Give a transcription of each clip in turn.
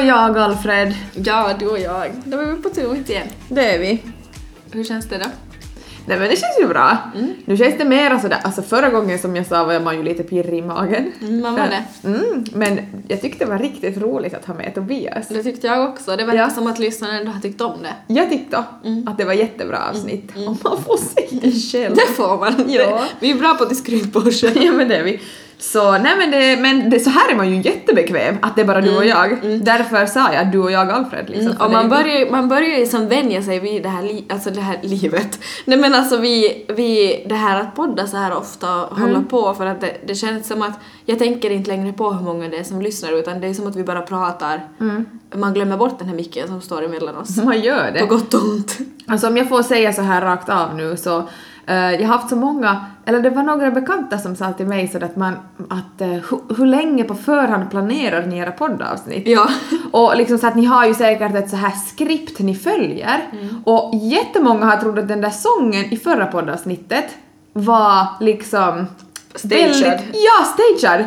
jag, Alfred. Ja, du och jag. Då är vi på tur igen. Det är vi. Hur känns det då? Nej men det känns ju bra. Nu känns det mer sådär, alltså förra gången som jag sa var man ju lite pirrig i magen. Mm, man var det. Mm, men jag tyckte det var riktigt roligt att ha med Tobias. Det tyckte jag också. Det verkar Ja. som att lyssnarna ändå har tyckt om det. Jag tyckte att det var jättebra avsnitt. Om man får säga själv. Det får man. Ja. Det, vi är bra på att skryta på oss själva. ja men det är vi. Så nej men, det, men det, så här är man ju jättebekväm, att det är bara du och jag. Därför sa jag du och jag Alfred liksom. Mm, och man börjar, man börjar ju som vänja sig vid det här, li, alltså det här livet. Nej men alltså vi, vi, det här att podda så här ofta och hålla på för att det, det känns som att jag tänker inte längre på hur många det är som lyssnar utan det är som att vi bara pratar. Man glömmer bort den här micken som står emellan oss. Man gör det. På gott och ont. Alltså om jag får säga så här rakt av nu så jag har haft så många, eller det var några bekanta som sa till mig så att man, att eh, hu- hur länge på förhand planerar ni era poddavsnitt? Ja. Och liksom så att ni har ju säkert ett så här skript ni följer och jättemånga har trott att den där sången i förra poddavsnittet var liksom Stagead. väldigt- ja, stagead!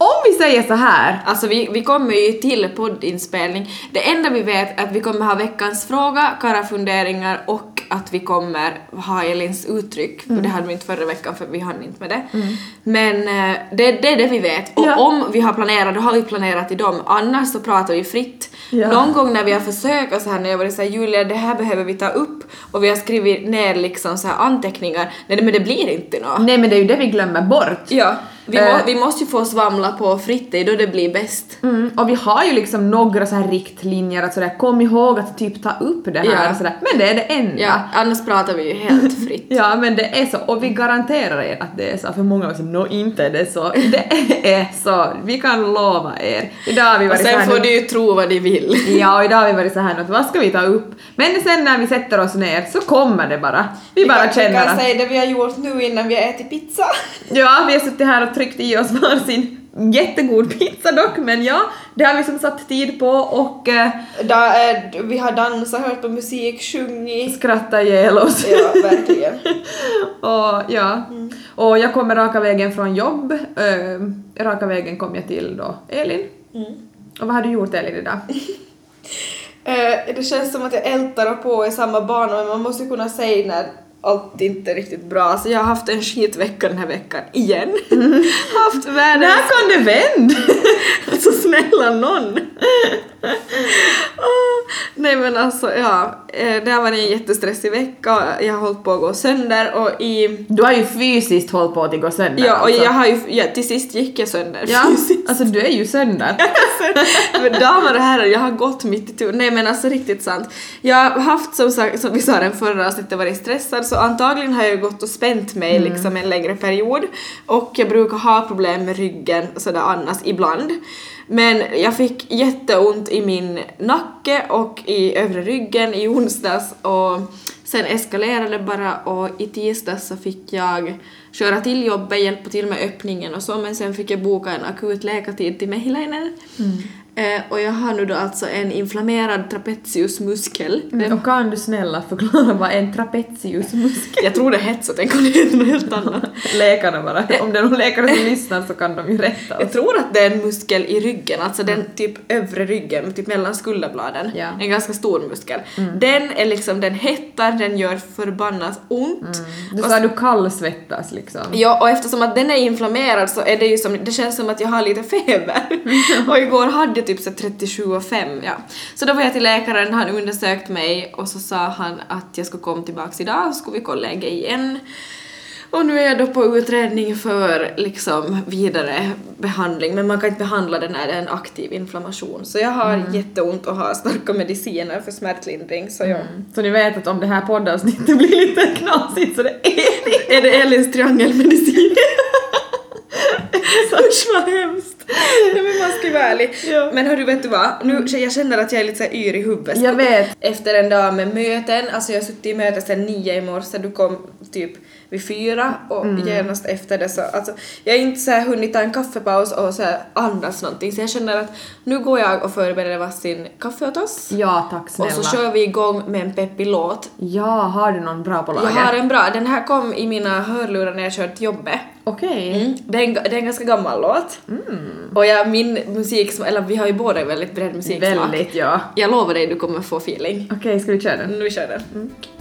Om vi säger så här Alltså vi, vi kommer ju till poddinspelning. Det enda vi vet är att vi kommer ha veckans fråga, Kara-funderingar och att vi kommer ha Elins uttryck, för det hade vi inte förra veckan för vi hann inte med det. Men eh, det, det är det vi vet. Och Ja. om vi har planerat, då har vi planerat i dem. Annars så pratar vi fritt. Ja. Någon gång när vi har försökt och så här när jag varit såhär Julia det här behöver vi ta upp och vi har skrivit ner liksom så här anteckningar, nej men det blir inte något. Nej men det är ju det vi glömmer bort. Ja, vi, må, Eh. vi måste ju få svamla på fritt, det är då det blir bäst. Mm, och vi har ju liksom några så här riktlinjer att sådär kom ihåg att typ ta upp det här Ja. och sådär. Men det är det enda. Ja, annars pratar vi ju helt fritt. Ja, men det är så. Och vi garanterar er att det är så. För många var så nå inte är det så. Det är så. Vi kan lova er. Idag har vi Och varit så sen får du ju tro vad de vill. Ja, och idag har vi varit så här att vad ska vi ta upp? Men sen när vi sätter oss ner så kommer det bara. Vi, bara kan, känner vi kan att... säga det vi har gjort nu innan vi har ätit pizza. Ja, vi har suttit här och tryckt i oss varsin jättegod pizza dock, men ja, det har vi som satt tid på och eh, Da, eh, vi har dansat, hört på musik, sjungit. skrattat ihjäl oss. Ja, verkligen. och ja, och jag kommer raka vägen från jobb. eh, raka vägen kom jag till då Elin. Och vad har du gjort Elin idag? Eh, det känns som att jag ältar och på i samma bana men man måste ju kunna säga när allt inte riktigt bra. Så jag har haft en skitvecka den här veckan, igen. haft världens... När kan det vända? Snälla någon! Nej men alltså ja, eh, det har varit en jättestressig vecka, jag har hållit på att gå sönder och i... Du har ju fysiskt hållit på att gå sönder Ja och alltså. jag har ju, ja, till sist gick jag sönder Ja, fysiskt. alltså du är ju sönder. men damer och herrar, jag har gått mitt i tur. Nej men alltså riktigt sant. Jag har haft som sagt, som vi sa den förra avsnittet, varit stressad så antagligen har jag gått och spänt mig Mm. liksom en längre period och jag brukar ha problem med ryggen sådär annars ibland. Men jag fick jätteont i min nacke och i övre ryggen i onsdags och sen eskalerade det bara och i tisdags så fick jag köra till jobbet, hjälpa till med öppningen och så men sen fick jag boka en akut läkartid till Mehiläinen. Eh, och jag har nu då alltså en inflammerad trapeziusmuskel. Den- Och kan du snälla förklara vad en trapeziusmuskel Jag tror det hetsar, tänk om det heter något helt annat. Läkarna bara. Om det är någon läkare som lyssnar så kan de ju rätta Jag oss. tror att det är en muskel i ryggen, alltså den typ övre ryggen, typ mellan skulderbladen. Ja. En ganska stor muskel. Den är liksom, den hettar, den gör förbannat ont. Du Och sa du kallsvettas liksom. Ja, och eftersom att den är inflammerad så är det ju som, det känns som att jag har lite feber. och igår hade jag typ så 37,5 ja. Så då var jag till läkaren, han undersökte mig och så sa han att jag skulle komma tillbaks idag och skulle vi kolla läge igen. Och nu är jag då på utredning för liksom vidare behandling, men man kan inte behandla det när det är en aktiv inflammation. Så jag har jätteont och har starka mediciner för smärtlindring, så jag... Så ni vet att om det här poddavsnittet blir lite knasigt så det är Är det Elins triangelmedicin? Usch vad hemskt! Nej men man ska ju vara ärlig. Ja. Men hörru vet du vad? Nu, jag känner att jag är lite så här yr i huvudet. Jag vet. Efter en dag med möten, alltså jag har suttit i möte sedan nio i morse, du kom typ vid fyra och genast efter det så, alltså jag har inte så här hunnit ta en kaffepaus och så andas någonting så jag känner att nu går jag och förbereder varsin kaffe åt oss. Ja, tack Och snälla. så kör vi igång med en peppig låt Ja, har du någon bra på lager? jag har en bra, den här kom i mina hörlurar när jag körde till jobbet. Okej. Mm. Det, det är en ganska gammal låt. Och jag, min musik, eller vi har ju båda väldigt bred musiksmak. Väldigt, ja. Jag lovar dig, du kommer få feeling. Okej, ska vi köra den? Nu vi kör den. Side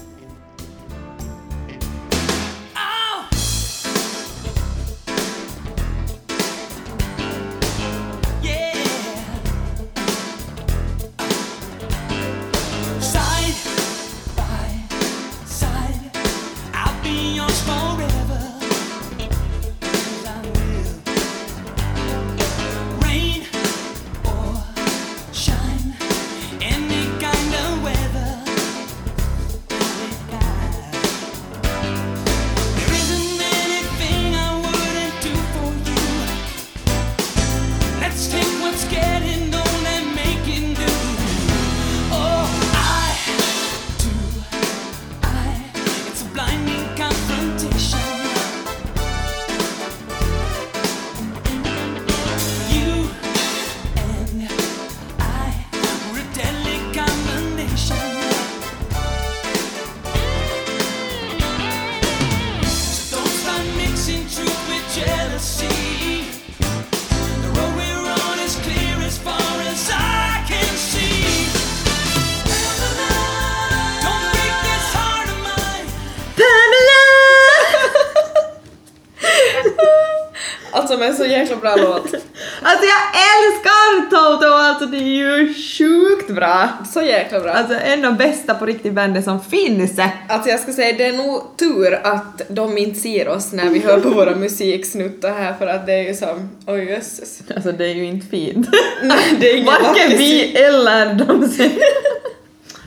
bra låt. Alltså jag älskar Toto, alltså det är ju sjukt bra. Så jäkla bra. Alltså en av bästa på riktigt banden som finns. Alltså jag ska säga, det är nog tur att de inte ser oss när vi hör på våra musiksnuttar här för att det är ju som, oj jösses. Alltså det är ju inte fint. Nej, det är ingen Varken vi eller de som...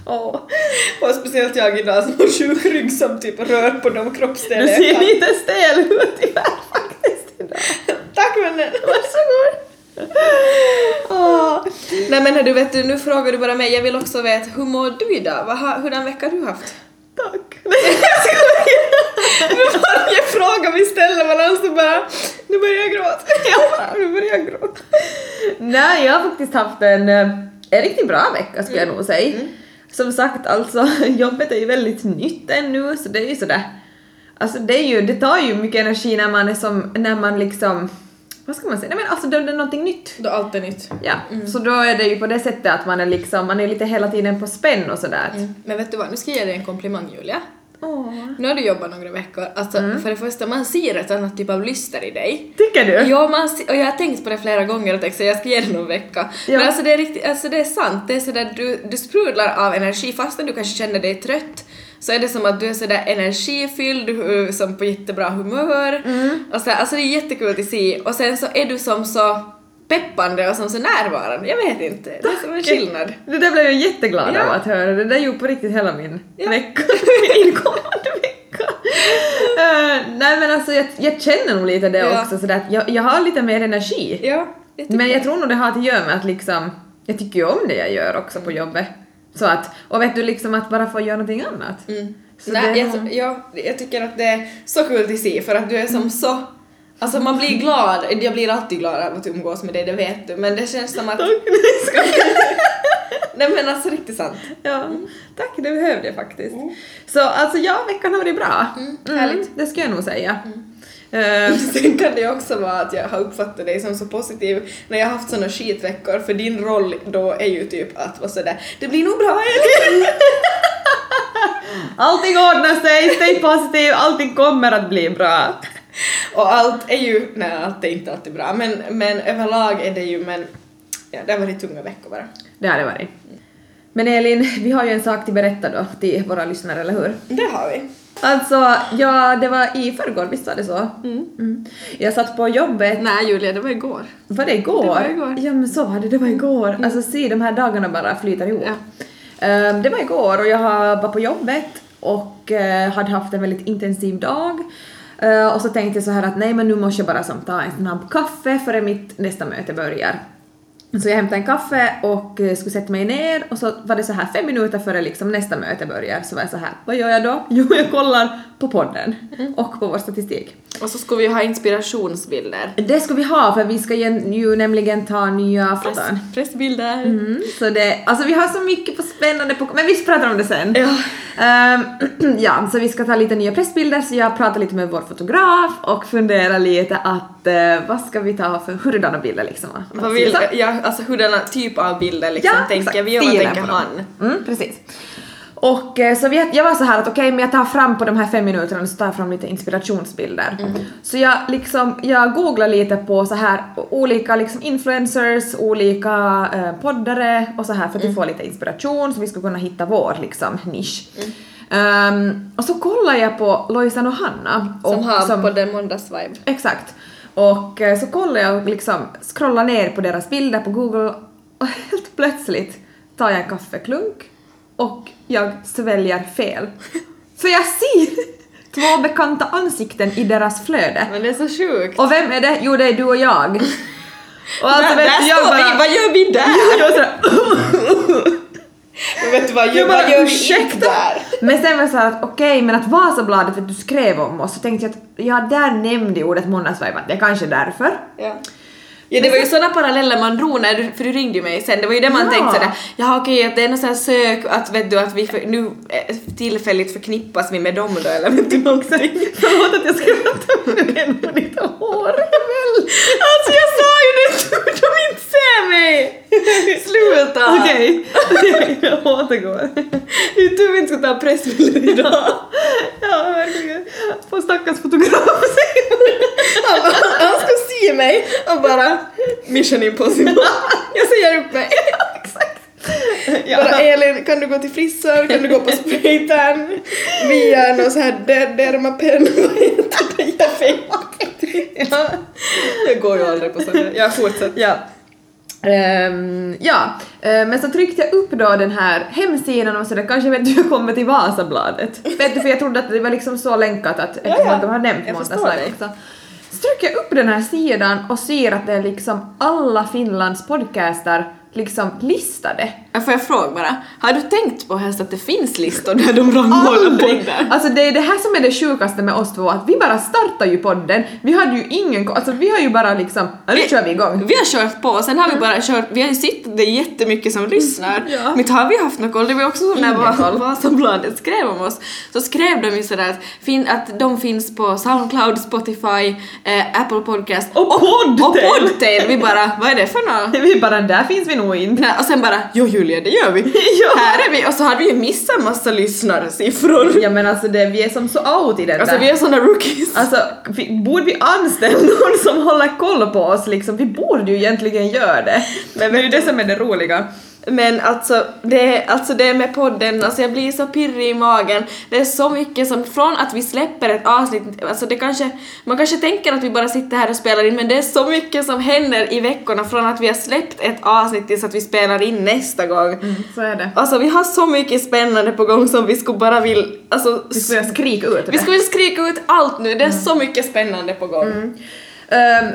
Åh. Och speciellt jag idag som har sjuk rygg som typ rör på de Du kroppsdelar jag ser lite stel ut faktiskt idag. Vännen! Varsågod. Åh. Nej men du vet du, nu frågar du bara mig, jag vill också veta hur mår du idag? Vad har, hurdan vecka har du haft? Tack. Med varje fråga vi ställer varandra så bara, nu börjar jag gråta. Ja, nu börjar jag gråta. Nej, jag har faktiskt haft en, eh, en riktigt bra vecka skulle jag nog säga. Som sagt, alltså jobbet är ju väldigt nytt ännu så det är ju sådär. Alltså det är ju, det tar ju mycket energi när man är som, när man liksom, vad ska man säga, nej men alltså det är någonting nytt. Då allt är nytt. Ja, så då är det ju på det sättet att man är liksom, man är lite hela tiden på spänn och sådär. Men vet du vad, nu ska jag ge dig en komplimang Julia. Åh. Nu har du jobbat några veckor, alltså för det första, man ser ett annat typ av lyster i dig. Tycker du? Ja, man, och jag har tänkt på det flera gånger och tänkt så jag ska ge det någon vecka. Ja. Men alltså det är riktigt, alltså det är sant, det är sådär du, du sprudlar av energi fastän du kanske känner dig trött så är det som att du är sådär energifylld, du är som på jättebra humör. Och så, alltså det är jättekul att se och sen så är du som så peppande och som så närvarande, jag vet inte, det är som en skillnad. Det där blev jag jätteglad Ja. av att höra. Det där gjorde på riktigt hela min Ja. vecka. min inkommande vecka. Eh, nej men alltså jag, jag känner nog lite det Ja. också sådär att jag, jag har lite mer energi. Ja, men jag tror nog det har att göra med att liksom, jag tycker ju om det jag gör också på jobbet. Så att, och vet du liksom att bara få göra någonting annat. Mm. Nej, jag, jag, jag tycker att det är så kul att se för att du är som så Alltså man blir glad, jag blir alltid glad av att umgås med dig, det vet du, men det känns som att... Tack, nej, men alltså riktigt sant. Ja, tack, det behövde jag faktiskt. Så alltså ja, veckan har varit bra. Mm, härligt. det ska jag nog säga. Eh, Sen kan det också vara att jag har uppfattat dig som så positiv när jag har haft såna skitveckor, för din roll då är ju typ att vara sådär det blir nog bra Elin! Allting ordnar sig, stay positiv, allting kommer att bli bra. Och allt är ju, nej allt är inte alltid bra, men, men överlag är det ju, men ja, det har varit tunga veckor bara. Det har det varit. Men Elin, vi har ju en sak till berätta då till våra lyssnare, eller hur? Det har vi. Alltså, ja, det var i förrgår, visst var det så? Mm. Jag satt på jobbet, Nej Julia, det var igår. var det igår? Det var igår. Ja men så var det, det var igår. Alltså se, de här dagarna bara flyter ihop. Ja. Ehm, det var igår och jag var på jobbet och eh, hade haft en väldigt intensiv dag. Eh, och så tänkte jag så här att nej men nu måste jag bara som ta en snabb kaffe före mitt nästa möte börjar. Så jag hämtade en kaffe och eh, skulle sätta mig ner och så var det så här fem minuter före liksom nästa möte börjar så var jag så här, vad gör jag då? Jo, jag kollar på podden och på vår statistik. Och så skulle vi ha inspirationsbilder. Det ska vi ha för vi ska ju nämligen ta nya Press, foton. pressbilder. Mm, så det, alltså vi har så mycket på spännande på, men vi pratar om det sen. Ja. Ehm, ja, så vi ska ta lite nya pressbilder så jag pratar lite med vår fotograf och funderar lite att eh, vad ska vi ta för hurdana bilder liksom? Vad vill, ja, alltså hurdana typ av bilder liksom Ja, tänker exakt. vi och vad tänker han? Mm, precis. Och eh, så vi, jag var så här att okej, men jag tar fram på de här fem minuterna så tar jag fram lite inspirationsbilder. Så jag liksom, jag googlar lite på så här olika liksom influencers, olika eh, poddare och så här för att vi får lite inspiration så vi ska kunna hitta vår liksom nisch. Ehm, och så kollar jag på Lojsan och Hanna. Som och har på den måndagsvibe. Exakt. Och eh, så kollar jag och liksom scrollar ner på deras bilder på Google och helt plötsligt tar jag en kaffeklunk och jag sväljer fel. För jag ser två bekanta ansikten i deras flöde. Men det är så sjukt. Och vem är det? Jo, det är du och jag. Och alltså, där vet där jag står vi, bara... vad gör vi där? Jag sådär, Men vet du vad, Jag bara, gör vi ursäkta? inte där? Men sen var det så här att okej, men att Vasabladet, för att du skrev om oss, så tänkte jag att ja, där nämnde ordet måndagsvibe, det är kanske därför. Ja. Ja det var ju sådana paralleller man drog när du, för du ringde ju mig sen, det var ju det man Ja. tänkte sådär, ja okej att det är något sånt sök, att vet du att vi för, nu eh, tillfälligt förknippas vi med dem då eller vet du någonting? Förlåt att jag skrattade men det är nog ditt hår. Alltså jag sa ju det, de inte ser mig! Sluta! Okej, jag återgår. Det är tur vi inte ska ta pressbilder idag. Ja, verkligen. På stackars fotograf. Han, bara, han ska se mig och bara mission impossible. Jag säger upp mig. Exakt. Bara Elin, kan du gå till frisör? Kan du gå på spraytan? Via någon sån här der- dermapen? Vad heter det? Jag fick. ja. Jag går ju aldrig på sådana. Jag fortsätter. Ja. Ehm, ja, ehm, men så tryckte jag upp då den här hemsidan och sådär, kanske vet du jag kommer till Vasabladet. vet du, för jag trodde att det var liksom så länkat att eftersom ja. att de har nämnt Måndagslive också. Så trycker jag upp den här sidan och ser att det är liksom alla Finlands podcaster liksom listade. Får jag fråga bara, har du tänkt på helst att det finns listor där de rangordnar poddar? Alltså det är det här som är det sjukaste med oss två, att vi bara startar ju podden, vi hade ju ingen alltså vi har ju bara liksom, nu Vi- kör vi igång. Vi har kört på och sen har vi bara kört, vi har ju sett det jättemycket som lyssnar. Ja. Men har vi haft någon koll, det var också så när. Vasabladet skrev om oss. Så skrev de ju sådär att, fin, att de finns på Soundcloud, Spotify, eh, Apple Podcast Och Podtail. Och Podtail! Vi bara, vad är det för något? Vi bara, där finns vi nog inte. Nej, Och sen bara, jo Julia det gör vi. Ja. Här är vi. Och så hade vi ju missat massa lyssnarsiffror. Ja men alltså det, vi är som så out i den Alltså där. vi är såna rookies. Alltså, vi, borde vi anställa någon som håller koll på oss liksom? Vi borde ju egentligen göra det. Men det är ju det som är det roliga. Men alltså det, alltså det med podden, alltså jag blir så pirrig i magen. Det är så mycket som, från att vi släpper ett avsnitt, alltså det kanske, man kanske tänker att vi bara sitter här och spelar in men det är så mycket som händer i veckorna från att vi har släppt ett avsnitt tills att vi spelar in nästa gång. Så är det. Alltså vi har så mycket spännande på gång som vi skulle bara vill, alltså Vi skulle skrika ut det. vi skulle vilja skrika ut allt nu, det är så mycket spännande på gång. Ehm,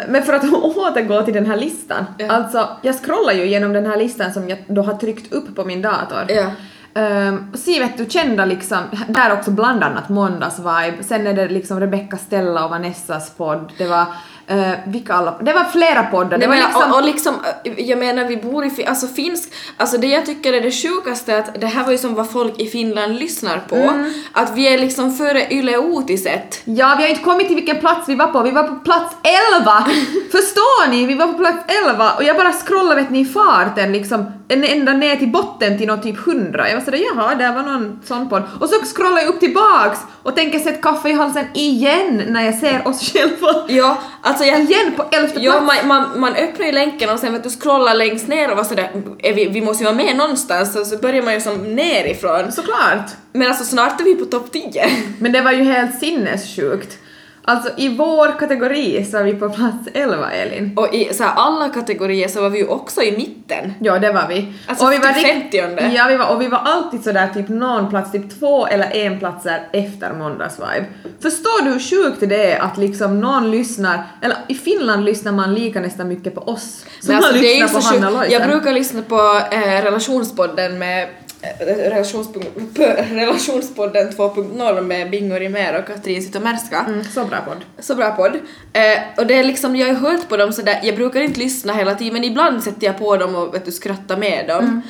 men för att återgå till den här listan. Ja. Alltså, jag scrollar ju igenom den här listan som jag då har tryckt upp på min dator. Ja. Um, och se vet du, kända liksom, där också bland annat Måndagsvibe, sen är det liksom Rebecca Stella och Vanessas podd, det var, uh, vilka alla, det var flera poddar, det var men, liksom... och, och liksom, äh, jag menar vi bor i, alltså finsk, alltså det jag tycker är det sjukaste är att det här var ju som vad folk i Finland lyssnar på, Mm. att vi är liksom före Yle Uutiset. Ja, vi har inte kommit till vilken plats vi var på, vi var på plats 11! Förstår ni? Vi var på plats 11 och jag bara scrollade vet ni i farten liksom ända ner till botten till någon typ 100. Jag var sådär jaha, där var någon sån podd. Och så scrollar jag upp tillbaks och tänker sätta kaffe i halsen igen när jag ser oss själva. Ja, alltså jag... Igen på elfte Ja, plats. man, man, man öppnar ju länken och sen vet du scrollar längst ner och var sådär, är vi, vi måste ju vara med någonstans, så, så börjar man ju som nerifrån. Såklart. Men alltså snart är vi på topp 10. Men det var ju helt sinnessjukt. Alltså i vår kategori så är vi på plats 11 Elin. Och i så här, alla kategorier så var vi ju också i mitten. Ja, det var vi. Alltså och vi var till rikt- 50:e. Ja, vi var, och vi var alltid sådär typ någon plats, typ två eller en platser efter måndagsvibe. Förstår du hur sjukt det är att liksom någon lyssnar, eller i Finland lyssnar man lika nästan mycket på oss som man alltså, ju lyssnar på Hanna. Loisen. Jag brukar lyssna på eh, relationspodden med relationspodden 2.0 med Bingo Rimér och Katrin Zytomierska. Mm, så bra podd. Så bra podd. Eh, och det är liksom, jag har hört på dem sådär, jag brukar inte lyssna hela tiden men ibland sätter jag på dem och vet du, skrattar med dem. Mm.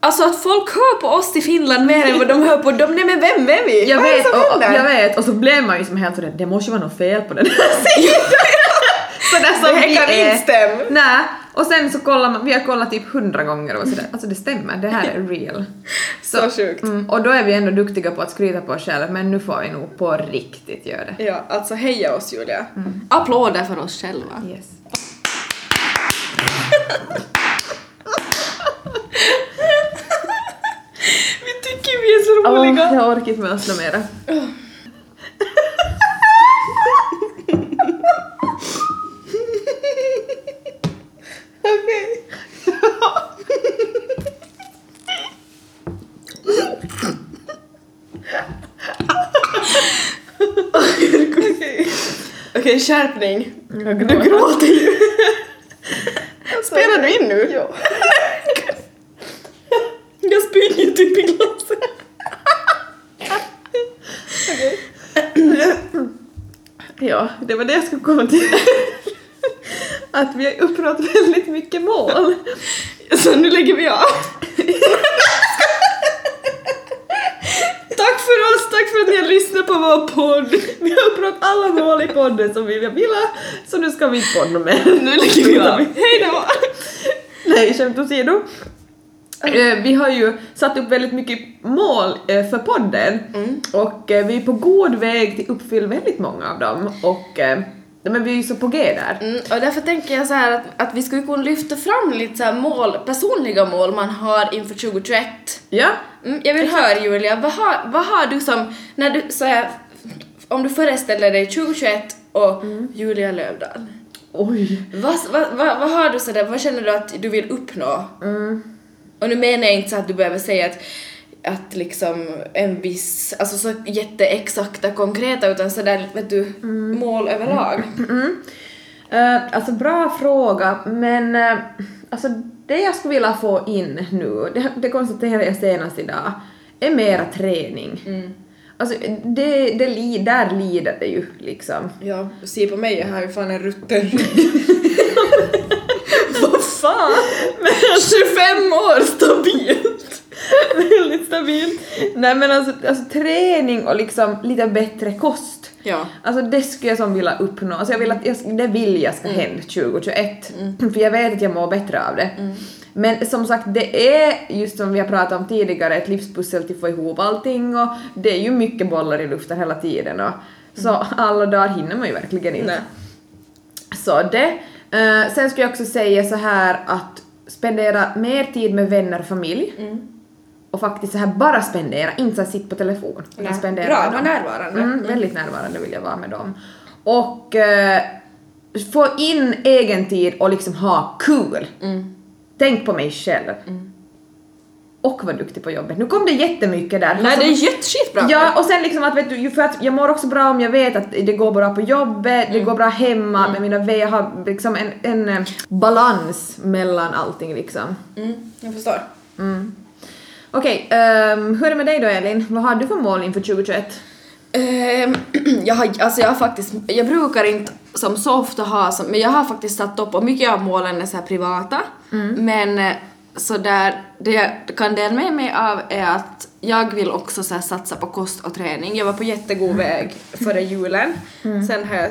Alltså att folk hör på oss i Finland mer än vad de hör på dem, nej men vem är vi? Jag vad är det vet, som och, händer? jag vet, och så blev man ju som helt sådär, det måste ju vara något fel på den här sidan. Sådär som Det här vi kan är. inte stämma. Nej, och sen så kollar man, vi har kollat typ hundra gånger och sådär, alltså det stämmer, det här är real. Så sjukt. Mm, och då är vi ändå duktiga på att skryta på oss själva, men nu får vi nog på riktigt göra det. Ja, alltså heja oss Julia. Mm. Applåder för oss själva. Yes. Vi tycker vi är så roliga. Åh, jag orkar inte med oss något mera. Okej. Okej, skärpning. Du gråter ju. Spelar du in nu? Ja. Jag spyr ju typ i glaset. Ja, det var det jag skulle komma till. Att vi har uppnått väldigt mycket mål. Så nu lägger vi av. tack för oss, tack för att ni har lyssnat på vår podd. Vi har uppnått alla mål i podden som vi ville, så nu ska vi inte podda mer. Nu lägger vi av. Hej då! Nej, skämt åsido. Eh, Vi har ju satt upp väldigt mycket mål eh, för podden och eh, vi är på god väg till uppfylla väldigt många av dem och ja, men vi är ju så på G där. Mm, och därför tänker jag så här att, att vi skulle kunna lyfta fram lite så mål, personliga mål man har inför 2021. Ja, Mm, jag vill höra Julia, vad har, vad har du som, när du så här, om du föreställer dig 2021 och Julia Lövdahl. oj. Vad, vad, vad, vad har du sådär, vad känner du att du vill uppnå? Och nu menar jag inte så att du behöver säga att, att liksom en viss, alltså så jätteexakta konkreta utan sådär vet du, mål överlag. Eh, alltså bra fråga, men uh, alltså det jag skulle vilja få in nu, det, det konstaterade jag senast idag, är mera träning. Alltså det, det, li- där lider det ju liksom. Ja, se på mig, jag har ju fan en rutten. Vad fan? 25 år stabilt! Väldigt stabilt. Nej men alltså, alltså träning och liksom lite bättre kost. Ja. Alltså det skulle jag som vilja uppnå. Alltså jag vill att jag, det vill jag ska hända 2021. För jag vet att jag mår bättre av det. Men som sagt, det är just som vi har pratat om tidigare ett livspussel till att få ihop allting och det är ju mycket bollar i luften hela tiden och så alla dagar hinner man ju verkligen inte. Nej. Så det. Eh, sen skulle jag också säga så här att spendera mer tid med vänner och familj. Och faktiskt så här bara spendera, inte så här sitta på telefon. utan spendera bra, var närvarande. Mm, väldigt närvarande vill jag vara med dem. Och eh, få in egen tid och liksom ha kul. Tänk på mig själv. Och vara duktig på jobbet. Nu kom det jättemycket där. Nej, Alltså, det är jätteskitbra. Ja, och sen liksom att vet du, för att jag mår också bra om jag vet att det går bra på jobbet, det går bra hemma med mina vänner, jag har liksom en, en eh, balans mellan allting liksom. Mm, jag förstår. Okej, ehm, hur är det med dig då Elin? Vad har du för mål inför 2021? Ehm, jag har, alltså jag har faktiskt, jag brukar inte som så ofta ha som, men jag har faktiskt satt upp, och mycket av målen är så här privata, men eh, så där, det jag kan dela med mig av är att jag vill också så satsa på kost och träning. Jag var på jättegod väg före julen, sen har jag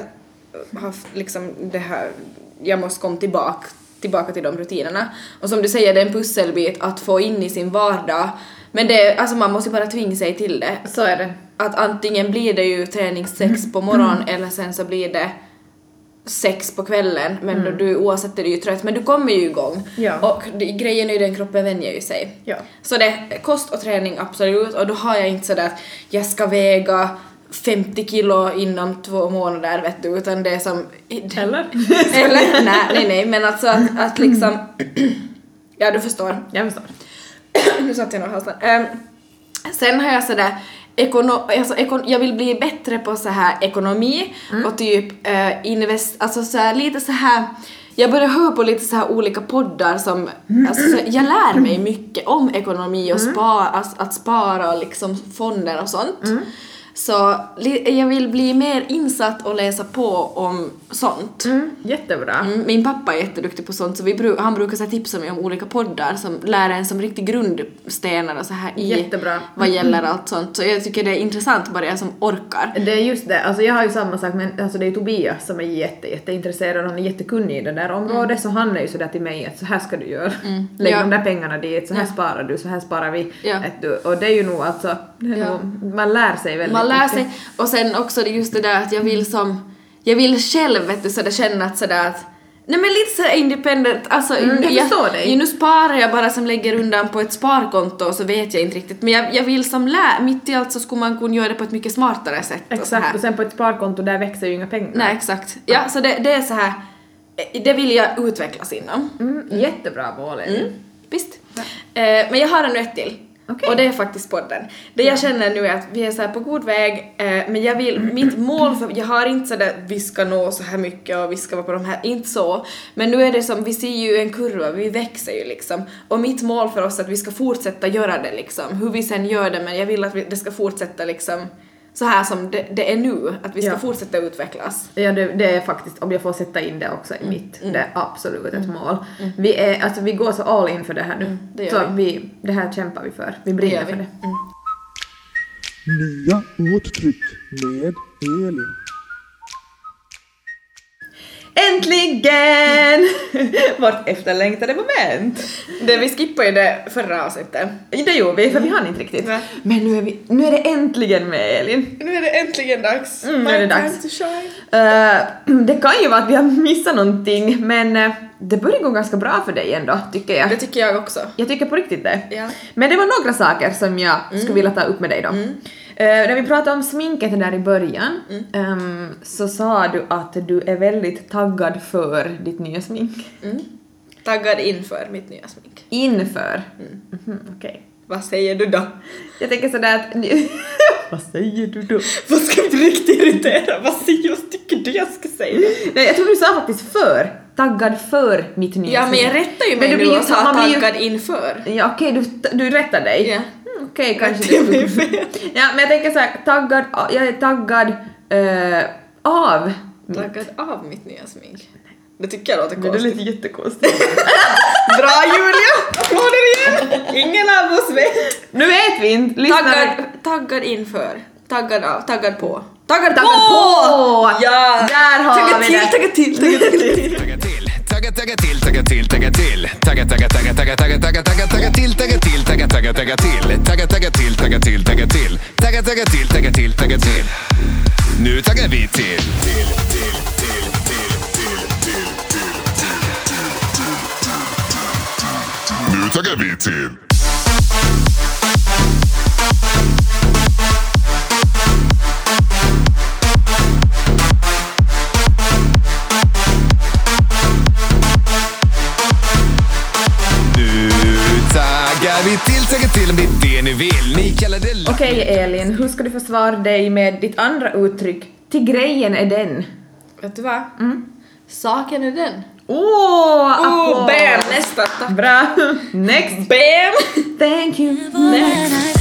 haft liksom det här, jag måste komma tillbaka tillbaka till de rutinerna. Och som du säger, det är en pusselbit att få in i sin vardag. Men det, alltså man måste ju bara tvinga sig till det Så är det. att antingen blir det ju träningssex på morgonen eller sen så blir det sex på kvällen men då du oavsett är du ju trött men du kommer ju igång. Ja. Och det, grejen är ju den kroppen vänjer ju sig. Ja. Så det kost och träning absolut och då har jag inte sådär att jag ska väga 50 kilo inom två månader vet du utan det är som... Eller? Eller? nej, nej, nej men alltså att, att liksom... ja du förstår. Jag förstår. nu satt jag nog halsen. Ehm, sen har jag sådär Ekono, alltså, ekon, jag vill bli bättre på så här ekonomi och typ eh, invest, alltså så här, lite så här jag börjar höra på lite så här olika poddar som, alltså så jag lär mig mycket om ekonomi och spara, att, att spara och liksom fonder och sånt. Så jag vill bli mer insatt och läsa på om sånt. Mm, jättebra. Mm, Min pappa är jätteduktig på sånt så vi han brukar så tipsa mig om olika poddar som lär en som riktig grundstenar och så här i Jättebra. vad gäller allt sånt. Så jag tycker det är intressant bara jag som orkar. Det är just det, alltså jag har ju samma sak men alltså det är Tobias som är jätte, jätteintresserad och han är jättekunnig i det där området så han är ju sådär till mig att så här ska du göra. Lägg Ja. de där pengarna dit, så här Ja. sparar du, så här sparar vi. Ja. Du, och det är ju nog alltså, det är Ja. nog, man lär sig väldigt Man lär mycket. sig och sen också just det där att jag vill som, jag vill själv vet du sådär känna att sådär att Nej men lite sådär independent, alltså Mm, jag förstår dig. nu sparar jag bara som lägger undan på ett sparkonto och så vet jag inte riktigt men jag, jag vill som lä, mitt i allt så skulle man kunna göra det på ett mycket smartare sätt och Exakt, här. och sen på ett sparkonto där växer ju inga pengar. Nej exakt. Ja så det, det är så här det vill jag utvecklas inom. Mm, jättebra mål. Mm, visst. Eh, men jag har ännu ett till. Okej. Och det är faktiskt podden. Det jag känner nu är att vi är så här på god väg, eh, men jag vill, mitt mål för, jag har inte sådär vi ska nå så här mycket och vi ska vara på de här, inte så. Men nu är det som, vi ser ju en kurva, vi växer ju liksom. Och mitt mål för oss är att vi ska fortsätta göra det liksom. Hur vi sen gör det, men jag vill att vi, det ska fortsätta liksom så här som det, det är nu, att vi ska Ja. fortsätta utvecklas. Ja, det, det är faktiskt, om jag får sätta in det också Mm, i mitt, det är absolut ett mål. Vi är, alltså vi går så all in för det här nu. Mm, det gör så vi. vi, det här kämpar vi för. Vi Det brinner gör för vi. det. Mm. Nya uttryck med Elin. Äntligen! Vårt efterlängtade moment. Det, vi skippade ju det förra avsnittet. Det gjorde vi, för vi hann inte riktigt. Nej. Men nu är, vi, nu är det äntligen med Elin. Nu är det äntligen dags. Mm, nu är det dags. to shine. Eh, det kan ju vara att vi har missat någonting, men eh, det börjar gå ganska bra för dig ändå, tycker jag. Det tycker jag också. Jag tycker på riktigt det. Ja. Men det var några saker som jag skulle vilja ta upp med dig då. Eh, när vi pratade om sminket där i början ehm, så sa du att du är väldigt taggad för ditt nya smink. Mm. Taggad inför mitt nya smink. Inför. Mhm, Okej. Vad säger du då? Jag tänker sådär att... Vad säger du då? Vad ska bli riktigt irriterad? Vad säger vad tycker du jag ska säga? Nej, jag tror du sa faktiskt för. Taggad för mitt nya Ja men jag rättar ju Men mig du nu blir ju och sa blir ju- taggad inför. Ja okej, du, du rättar dig. Ja. Okej, kanske jag du mig skulle... fel? Ja, men jag tänker såhär, taggad, jag är taggad eh, av... Taggad av mitt nya smink. Det tycker jag låter Men det konstigt. lät jättekonstigt. Bra Julia! Applåder igen! Ingen av oss vet. nu vet vi inte, lyssnare. Taggad, taggad inför. Taggad av, taggad på. Taggad, Taggad på! Ja! Där har Tagga vi till, det. tagga till, tagga till. Tagga till, tagga, till, tagga till. Tagga, tagga, tagga, tagga, tagga, tagga, tagga, tagga till, tagga till, tagga, tagga, tagga till. Tagga, tagga till, tagga till, tagga till. Tagga, tagga till, tagga till, tagga till. Nu taggar vi till. Till, till, till, till, till, till, till. Nu taggar vi till. Okej Elin, hur ska du försvara dig med ditt andra uttryck? Till grejen är den. Vet du vad? Saken är den. Åh, Oh, applåd! bam! Nästa, tack. Bra! Next! Bam! Thank you! Next.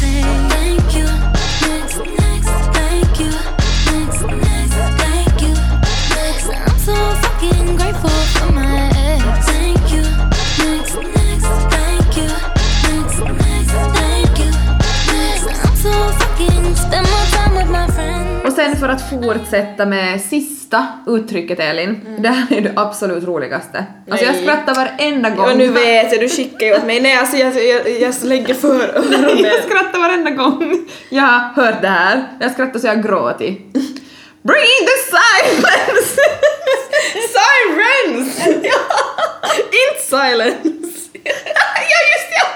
So fucking grateful for my Och sen för att fortsätta med sista uttrycket Elin, det här är det absolut roligaste. Alltså jag Nej. skrattar varenda gång. Och nu vet jag, du skickar ju åt mig. Nej alltså jag, jag, jag lägger för öronen. jag skrattar varenda gång jag har hört det här. Jag skrattar så jag gråter. Bring in the silence! Sirens! Inte silence! ja just ja!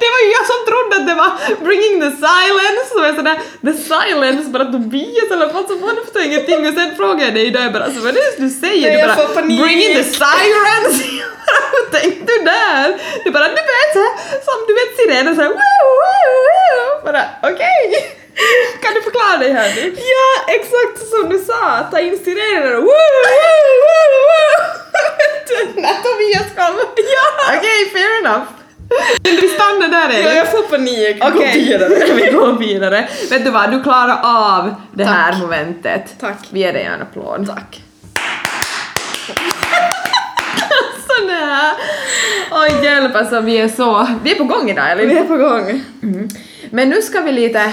Det var ju jag som trodde att det var bringing the silence, som är sådär the silence, bara Tobias eller något så man förstår ingenting och sen frågade jag dig idag jag bara så vad är det du säger? Nej, du jag bara får panik. bring in the sirens! Vad tänkte du där? Du bara du vet såhär, som du vet sirener såhär wow, wow, wow. Bara okej. Kan du förklara dig här nu? Ja, exakt som du sa! Ta in sirener och woo, woo, woo, woo! Vet Tobias kom! Ja! Okej, fair enough. Vi stannar där Ja, Elin. jag får panik. Okej, vidare. vi går vidare. Vet du vad, du klarar av det Tack. här momentet. Tack. Vi ger dig en applåd. Tack. Sådär. Oj hjälp alltså, vi är så... Vi är på gång idag Vi Elin. är på gång. Men nu ska vi lite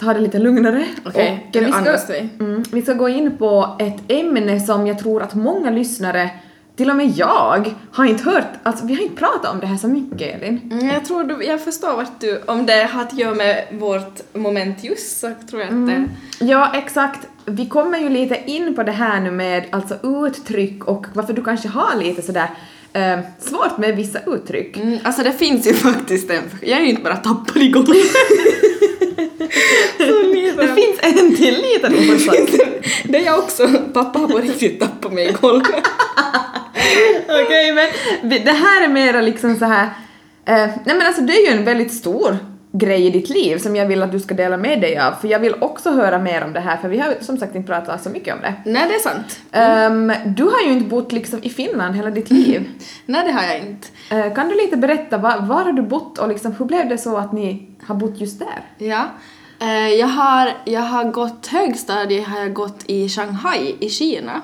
ta det lite lugnare. Okej, nu vi, ska, vi. mm, vi ska gå in på ett ämne som jag tror att många lyssnare, till och med jag, har inte hört, alltså vi har inte pratat om det här så mycket Elin. Mm, jag tror du, jag förstår vart du, om det har att göra med vårt moment just så tror jag att det... Ja, exakt. Vi kommer ju lite in på det här nu med alltså uttryck och varför du kanske har lite sådär eh, svårt med vissa uttryck. Mm, alltså det finns ju faktiskt en, jag är ju inte bara tappad i golvet. Det finns en till liten orsak. det är jag också, pappa har på riktigt tappat mig i golvet. Okej, men vi- det här är mera liksom så här. Eh, nej men alltså det är ju en väldigt stor grej i ditt liv som jag vill att du ska dela med dig av, för jag vill också höra mer om det här, för vi har som sagt inte pratat så mycket om det. Nej det är sant. Ehm, du har ju inte bott liksom i Finland hela ditt liv. Nej det har jag inte. Eh, kan du lite berätta, var, var har du bott och liksom, hur blev det så att ni har bott just där? Ja. Eh, jag, har, jag har gått högstadie har jag gått i Shanghai i Kina.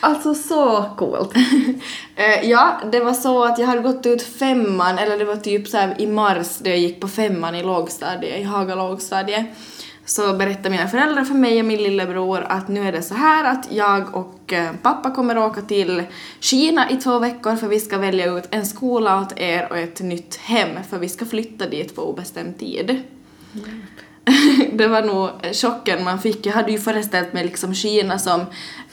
Alltså så coolt. Eh, ja, det var så att jag hade gått ut femman, eller det var typ så i mars då jag gick på femman i lågstadiet, i Haga lågstadie. Så berättade mina föräldrar för mig och min lillebror att nu är det så här att jag och eh, pappa kommer åka till Kina i två veckor för vi ska välja ut en skola åt er och ett nytt hem för vi ska flytta dit på obestämd tid. det var nog chocken man fick. Jag hade ju föreställt mig liksom Kina som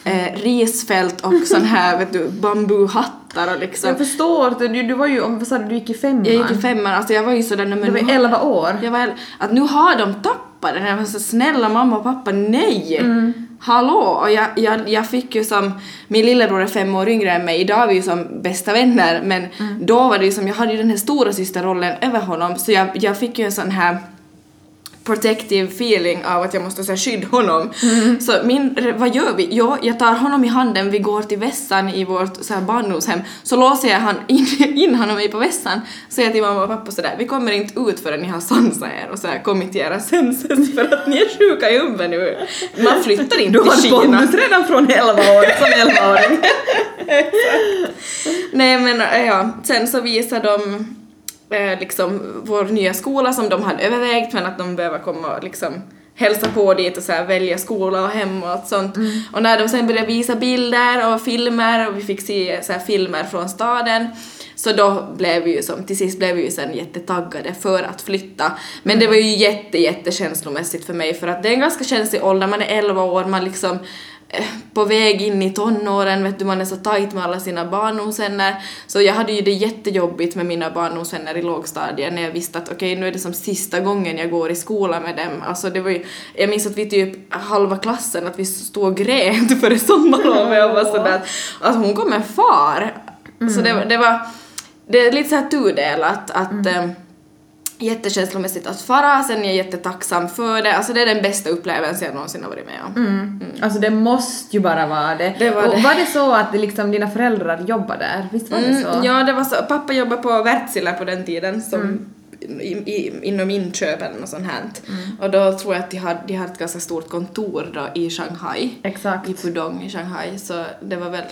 eh, risfält och sån här vet du, bambuhattar och liksom. Jag förstår, du, du var ju, om- vad sa du, du gick i femman? Jag gick i femman, alltså jag var ju sådär, men Du nu var har- 11 år. Jag var, att nu har de tappat den. Var så snälla mamma och pappa, nej! Mm. Hallå! Och jag, jag, jag fick ju som, min lillebror är fem år yngre än mig, idag är vi ju som bästa vänner men Mm. då var det ju som, jag hade ju den här stora systerrollen över honom så jag, jag fick ju en sån här protective feeling av att jag måste så här, skydda honom. Mm. Så min, vad gör vi? Jo, jag tar honom i handen, vi går till vässan i vårt så här, barndomshem, så låser jag han in, in honom i på vässan, säger till mamma och pappa sådär, vi kommer inte ut förrän ni har sansat er och så här, kommit till era senses för att ni är sjuka i huvudet nu. Man flyttar inte Du till har Kina. pondus redan från 11 år, som 11-åring. Nej men ja, sen så visar de eh, liksom vår nya skola som de hade övervägt men att de behöver komma och liksom hälsa på dit och så här välja skola och hem och allt sånt. Och när de sen började visa bilder och filmer och vi fick se så här filmer från staden så då blev vi ju som, till sist blev vi ju sen jättetaggade för att flytta. Men det var ju jätte, jätte känslomässigt för mig för att det är en ganska känslig ålder, man är 11 år, man liksom på väg in i tonåren, vet du, man är så tajt med alla sina barndomsvänner. Så jag hade ju det jättejobbigt med mina barndomsvänner i lågstadiet när jag visste att okej, nu är det som sista gången jag går i skolan med dem. Alltså det var ju, jag minns att vi typ halva klassen, att vi stod och grät före sommarlovet och var sådär att, att hon kommer far. Så det, var- det var, det är lite såhär tudelat att eh, jättekänslomässigt att fara, sen är jag jättetacksam för det. Alltså det är den bästa upplevelsen jag någonsin har varit med om. Alltså det måste ju bara vara det. Det var och det. var det så att det liksom dina föräldrar jobbar där? Visst var det så? Mm, ja, det var så. Pappa jobbade på Wärtsilä på den tiden som Mm. i, i, inom inköp eller något sånt här. Och då tror jag att de hade, de hade ett ganska stort kontor då i Shanghai. Exakt. I Pudong i Shanghai, så det var väl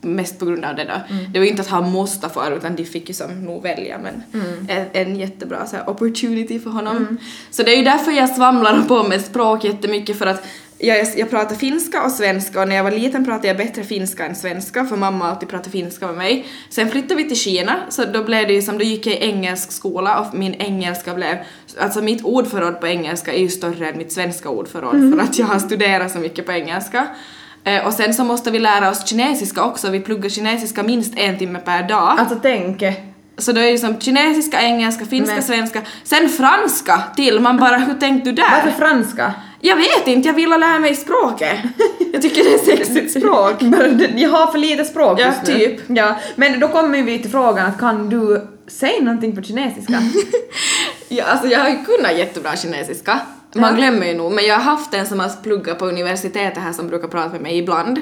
mest på grund av det då. Mm. Det var ju inte att han måste fara utan de fick ju som nog välja men Mm. en, en jättebra så här, opportunity för honom. Så det är ju därför jag svamlar på med språk jättemycket för att jag, jag pratar finska och svenska och när jag var liten pratade jag bättre finska än svenska för mamma alltid pratade finska med mig. Sen flyttade vi till Kina så då blev det ju som, då gick jag i engelsk skola och min engelska blev, alltså mitt ordförråd på engelska är ju större än mitt svenska ordförråd för att jag har studerat så mycket på engelska. Eh, och sen så måste vi lära oss kinesiska också, vi pluggar kinesiska minst en timme per dag. Alltså tänk. Så då är det som kinesiska, engelska, finska, Men- svenska, sen franska till. Man bara, hur tänkte du där? Varför franska? Jag vet inte, jag ville lära mig språket. Jag tycker det är sexigt språk. Jag har för lite språk Ja, just nu. typ. Ja, men då kommer vi till frågan att kan du säga någonting på kinesiska? Ja, alltså jag har ju kunnat jättebra kinesiska. Man glömmer ju nog, men jag har haft en som har pluggat på universitetet här som brukar prata med mig ibland.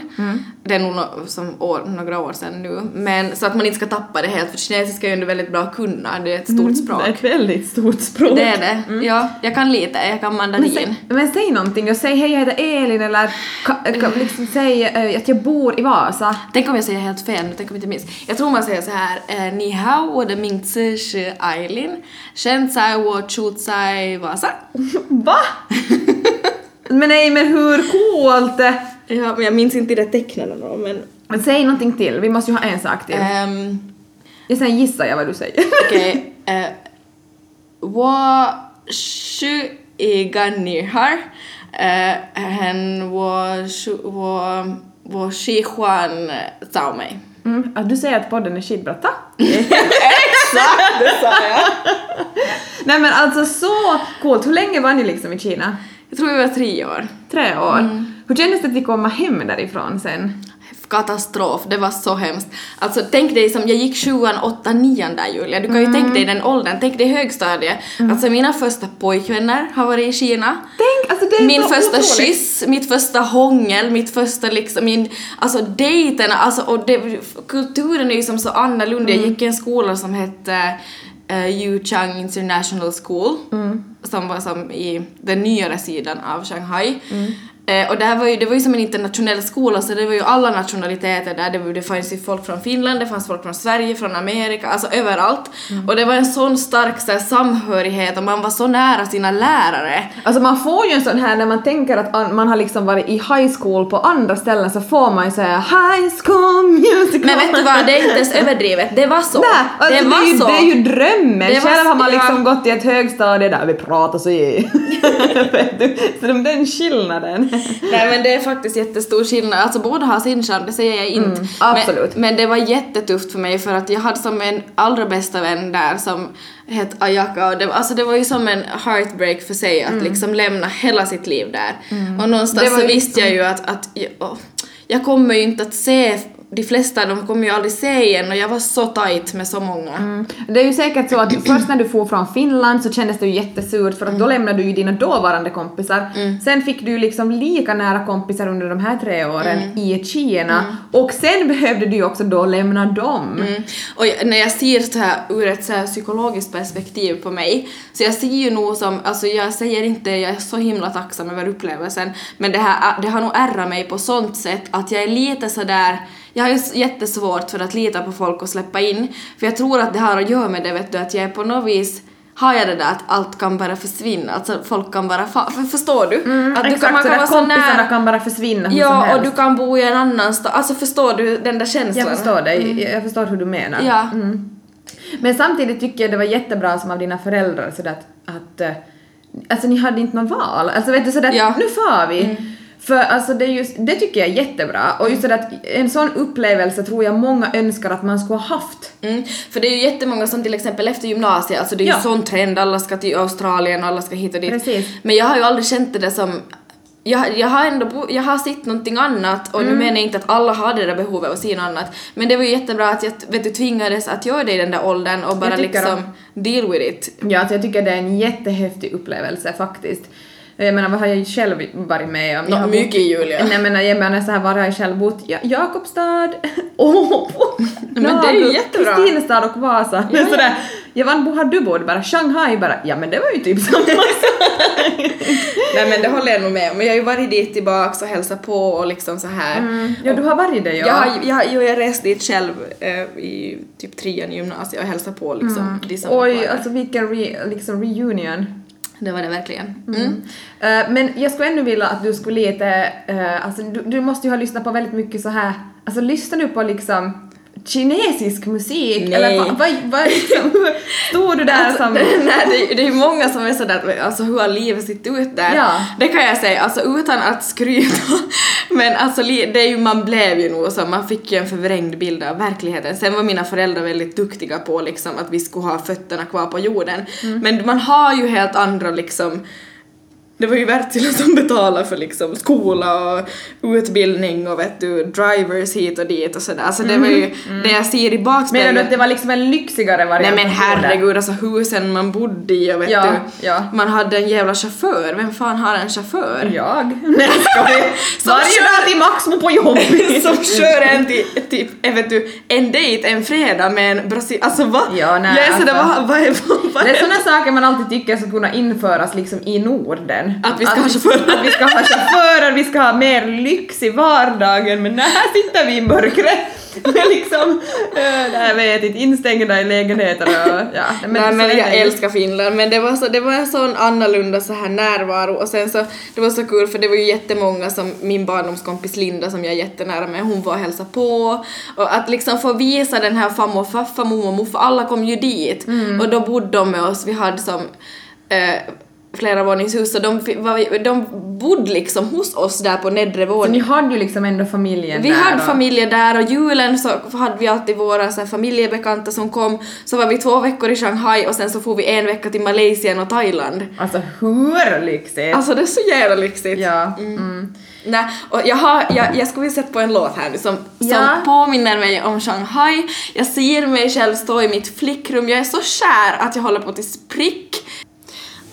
det är nog no, som år, några år sedan nu, men så att man inte ska tappa det helt för kinesiska är ju ändå väldigt bra att kunna, det är ett stort språk. Det är ett väldigt stort språk. Det är det. Ja, jag kan lite, jag kan Men mandarin. säg, men säg någonting och säg hej jag heter Elin eller ka, ka, liksom säg eh, att jag bor i Vasa. Tänk om jag säger helt fel nu, tänk om jag inte minns. Jag tror man säger så här, eh, ni hao och det mingzi shi Ailin, shen zai wo chu zai Vasa. Va? Men nej men hur coolt! Ja, men jag minns inte det tecknen då, men... Men säg någonting till, vi måste ju ha en sak till. Um, Jag sen gissar jag vad du säger. Okej. eh, Wo shu i ganni har. eh, Hen wo shu wo wo shi huan zao mig. Mm, att du säger att podden är skitbra, tack! Exakt, det sa jag. Nej men alltså så coolt, hur länge var ni liksom i Kina? Jag tror vi var tre år. Tre år. Hur kändes det att komma hem därifrån sen? Katastrof, det var så hemskt. Alltså tänk dig som, jag gick sjuan, åttan, nian där Julia, du kan ju tänka dig den åldern, tänk dig högstadiet. Alltså mina första pojkvänner har varit i Kina. Tänk, alltså det är Min så första otroligt. kyss, mitt första hångel, mitt första liksom, min, alltså dejten, alltså och det, kulturen är ju som så annorlunda. Jag gick i en skola som hette uh, Yuchang International School, som var som i den nyare sidan av Shanghai. Eh, och det, här var ju, det var ju som en internationell skola så det var ju alla nationaliteter där. Det, var- det fanns ju folk från Finland, det fanns folk från Sverige, från Amerika, alltså överallt. Och det var en sån stark så här, samhörighet och man var så nära sina lärare. Alltså man får ju en sån här när man tänker att an- man har liksom varit i high school på andra ställen så får man ju säga high school musical. Men vet du vad, det är inte ens överdrivet. Det var så. Nej, alltså det det, var är ju, så. det är ju drömmen. Det var Själv har man liksom gått i ett högstadie där vi pratar så i. Vet du? så de- den skillnaden. Nej men det är faktiskt jättestor skillnad. Alltså båda har sin charm, det säger jag inte. Mm, absolut. Men, men det var jättetufft för mig för att jag hade som en allra bästa vän där som hette Ayaka och det, var- alltså det var ju som en heartbreak för sig att liksom lämna hela sitt liv där. Och någonstans Mm. Det var så visste jag ju att, att jag, jag kommer ju inte att se de flesta de kommer ju aldrig se igen och jag var så tight med så många. Mm. Det är ju säkert så att först när du for från Finland så kändes det ju jättesurt för att då lämnade du ju dina dåvarande kompisar. Sen fick du ju liksom lika nära kompisar under de här tre åren i Kina och sen behövde du ju också då lämna dem. Mm. Och när jag ser så här ur ett så här psykologiskt perspektiv på mig, så jag ser ju nog som, alltså jag säger inte, jag är så himla tacksam över upplevelsen, men det, här, det har nog ärrat mig på sånt sätt att jag är lite sådär, jag har ju jättesvårt för att lita på folk och släppa in, för jag tror att det har att göra med det vet du, att jag är på något vis har jag det där att allt kan bara försvinna, alltså folk kan bara fa- för, förstår du? att du Mm, Exakt, kan, man kan vara så kompisarna nära. kan bara försvinna hur som Ja, och helst. du kan bo i en annan stad, alltså förstår du den där känslan? Jag förstår dig, jag förstår hur du menar. Ja. Men samtidigt tycker jag det var jättebra som av dina föräldrar sådär att, att eh, alltså ni hade inte något val. Alltså vet du sådär Ja. nu far vi. För alltså det, just, det tycker jag är jättebra och just sådär att en sån upplevelse tror jag många önskar att man skulle ha haft. Mm, för det är ju jättemånga som till exempel efter gymnasiet, alltså det är ju Ja. sån trend, alla ska till Australien, alla ska hit och dit. Precis. Men jag har ju aldrig känt det där som jag, jag har ändå bo, jag har sett någonting annat och nu Mm. menar jag inte att alla har det där behovet att se något annat men det var ju jättebra att jag vet du, tvingades att göra det i den där åldern och bara liksom deal with it. Ja, alltså jag tycker det är en jättehäftig upplevelse faktiskt. Jag menar vad har jag själv varit med om? Nå, Jag har bott- mycket, Julia. Nej men jag menar så här var har jag själv bott? Ja, Jakobstad, Åbo, Men det är ju jättebra. Kristinestad och Vasa. Ja, sådär. Jag var var har du bott? Bara Shanghai bara. Ja men det var ju typ samma Nej men det håller jag nog med om. Jag har ju varit dit tillbaks och hälsat på och liksom så här. Ja du har varit det ja. Jag har, jag, jo, jag reste dit själv eh, i typ trean i gymnasiet och hälsade på liksom var Oj, alltså vilken re, liksom reunion. Det var det verkligen. Mm. Eh, men jag skulle ännu vilja att du skulle lite, uh, alltså du, du måste ju ha lyssnat på väldigt mycket så här, alltså lyssnar du på liksom kinesisk musik? Nej. Eller vad, vad, vad liksom, står du där Alltså, som... nej, det, det är ju många som är sådär, alltså hur har livet sett ut där? Ja. Det kan jag säga, alltså utan att skryta. Men alltså det är ju, man blev ju nog så, man fick ju en förvrängd bild av verkligheten. Sen var mina föräldrar väldigt duktiga på liksom att vi skulle ha fötterna kvar på jorden. Mm. Men man har ju helt andra liksom det var ju att de betalade för liksom skola och utbildning och vet du, drivers hit och dit och sådär. Alltså det var ju det jag ser i Menar du bakspegeln. att det var liksom en lyxigare Nej variant? men av boende? herregud, alltså husen man bodde i och vet Ja, du, ja. man hade en jävla chaufför. Vem fan har en chaufför? Jag? Nej? Som Varje kör- dag till Maximo på jobbet! som kör en till, typ, jag vet du, en dejt en fredag med en brasil... Alltså va? Ja, nej, jag är sådär, alltså. vad, vad vad, vad Det är sådana saker man alltid tycker ska kunna införas liksom i Norden. Att vi ska ha chaufförer. Att vi ska ha chaufförer, vi ska ha mer lyx i vardagen, men nej, här sitter vi i mörkret? Liksom, äh, nej, jag vet inte, instängda i lägenheter och ja. Nej så men jag det älskar Finland men det var, så, det var en sån annorlunda så här närvaro. Och sen så det var så kul för det var ju jättemånga som min barndomskompis Linda som jag är jättenära med hon var och hälsade på. Och att liksom få visa den här farmor farfar, mormor morfar alla kom ju dit. Och då bodde de med oss, vi hade som eh, flera våningshus och de, var, de bodde liksom hos oss där på nedre Så våningen. ni hade ju liksom ändå familjen Vi där hade och- familjer där och julen så hade vi alltid våra så här, familjebekanta som kom. Så var vi två veckor i Shanghai och sen så får vi en vecka till Malaysia och Thailand. Alltså hur lyxigt? Alltså det är så jävla lyxigt. ja. Mm. Nej, och jag, har, jag, jag skulle vilja sätta på en låt här nu som, som Ja. påminner mig om Shanghai. Jag ser mig själv stå i mitt flickrum, jag är så kär att jag håller på till sprick.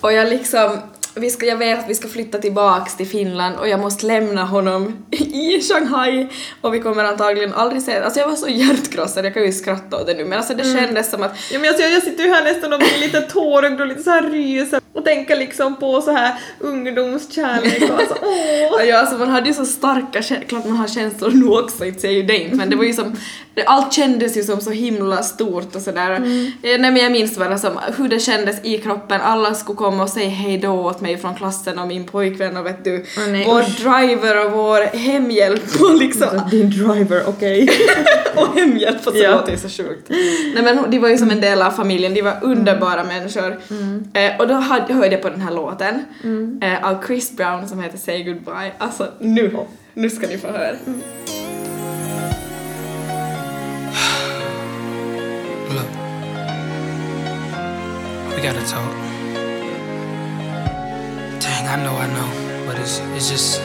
Och jag liksom, vi ska, jag vet att vi ska flytta tillbaks till Finland och jag måste lämna honom i Shanghai och vi kommer antagligen aldrig se Alltså jag var så hjärtkrossad, jag kan ju skratta åt det nu men alltså det kändes som att Ja, men alltså, jag sitter ju här nästan och blir lite tårögd och lite så här ryser och tänker liksom på så här ungdomskärlek och alltså åh. Ja, alltså man hade ju så starka känslor, klart man har känslor nu också, inte säger ju det men det var ju som, det, allt kändes ju som så himla stort och sådär. Mm. Nej men jag minns bara som hur det kändes i kroppen, alla skulle komma och säga hej då åt mig från klassen och min pojkvän och vet du, nej, vår driver och vår hemhjälp och liksom, Din driver, okej. och hemhjälp och så Ja. låter det så sjukt. Nej men de var ju som en del av familjen, de var underbara människor. Eh, och då hörde jag på den här låten eh, av Chris Brown som heter Say Goodbye. Alltså nu, nu ska ni få höra. We gotta talk. Dang, I know, I know, but it's it's just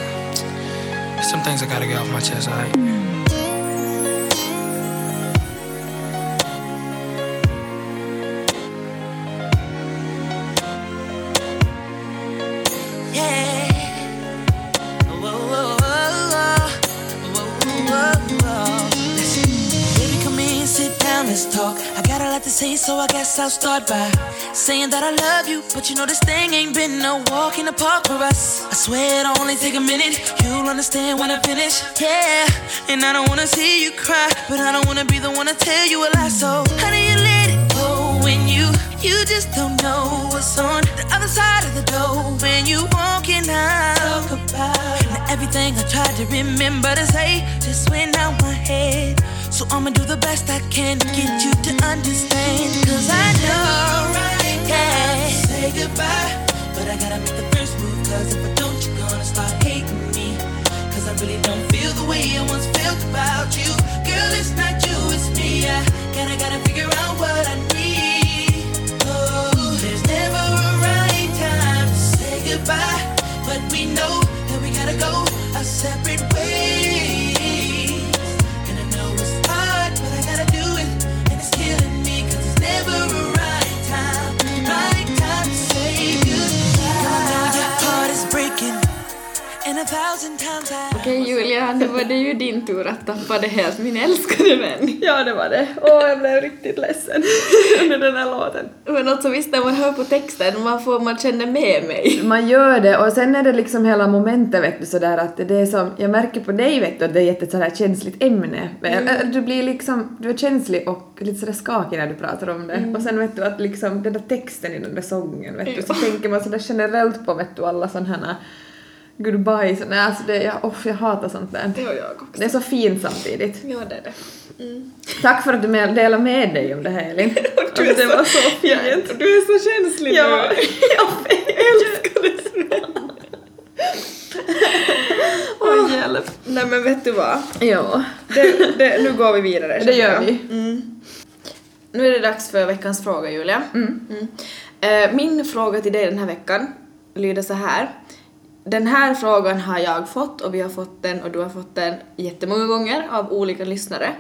some things I gotta get off my chest. Alright. Yeah. So I guess I'll start by saying that I love you, but you know this thing ain't been no walk in the park for us. I swear it'll only take a minute, you'll understand when I finish. Yeah, and I don't wanna see you cry, but I don't wanna be the one to tell you a lie. So how do you let it go when you you just don't know what's on the other side of the door when you walking out? Talk about now everything I tried to remember to say just went out my head. So I'ma do the best I can to get you to understand. Cause I know, yeah. Say goodbye, but I gotta make the first move. Cause if I don't, you're gonna start hating me. Cause I really don't feel the way I once felt about you. Girl, it's not you, it's me. I gotta, gotta figure out what I need. Oh, there's never a right time to say goodbye. But we know that we gotta go our separate ways. Okej Julia, nu var det ju din tur att tappa det helt, min älskade vän. Ja, det var det. Åh, jag blev riktigt ledsen under den här låten. Men också visst när man hör på texten, man får, man känner med mig. Man gör det och sen är det liksom hela momentet vet du sådär att det är som, jag märker på dig vet du att det är ett sådär känsligt ämne. Men, Du blir liksom, du är känslig och lite sådär skakig när du pratar om det. Och sen vet du att liksom den där texten i den där sången vet du, så tänker man sådär generellt på vet du alla sådana här goodbye, så, nej alltså det, jag, oh, jag hatar sånt där. Det har jag också. Det är så fint samtidigt. Ja, det är det. Tack för att du med, delade med dig om det här Elin. Du är Alltså, det så- var så fint. Du är så känslig Ja, nu. jag älskar det. Åh, hjälp. Nej men vet du vad? Ja, Det, det, nu går vi vidare. det gör jag. vi. Nu är det dags för veckans fråga Julia. Mm. Eh, min fråga till dig den här veckan lyder så här. Den här frågan har jag fått och vi har fått den och du har fått den jättemånga gånger av olika lyssnare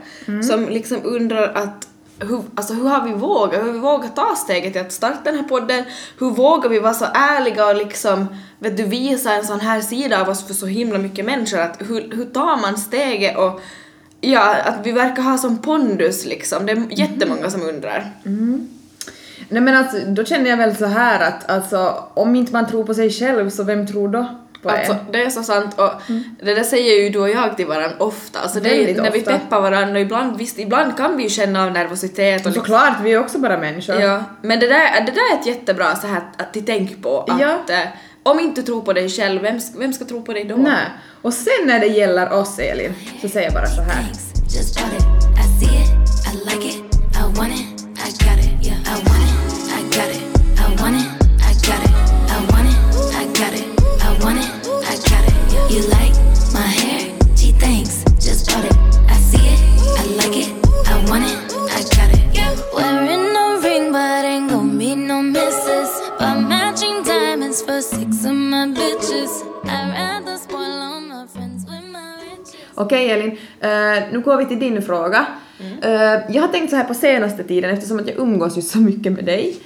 som liksom undrar att hur, alltså hur har vi vågat, hur har vi vågat ta steget till att starta den här podden? Hur vågar vi vara så ärliga och liksom, vet du, visa en sån här sida av oss för så himla mycket människor? Att hur, hur tar man steget och ja, att vi verkar ha som pondus liksom. Det är jättemånga som undrar. Nej men alltså, då känner jag väl så här att alltså, om inte man tror på sig själv så vem tror då på Alltså, det är så sant och det där säger ju du och jag till varandra ofta. Alltså det är, när vi ofta. peppar varandra och ibland, visst, ibland kan vi ju känna av nervositet och liksom, Såklart, vi är också bara människor. Ja, men det där, det där är ett jättebra så här att till tänk på att Ja. eh, om inte du tror på dig själv, vem, vem ska tro på dig då? Nej. Och sen när det gäller oss Elin, så säger jag bara så här. Okej Elin, eh, nu går vi till din fråga. Eh, jag har tänkt så här på senaste tiden eftersom att jag umgås ju så mycket med dig.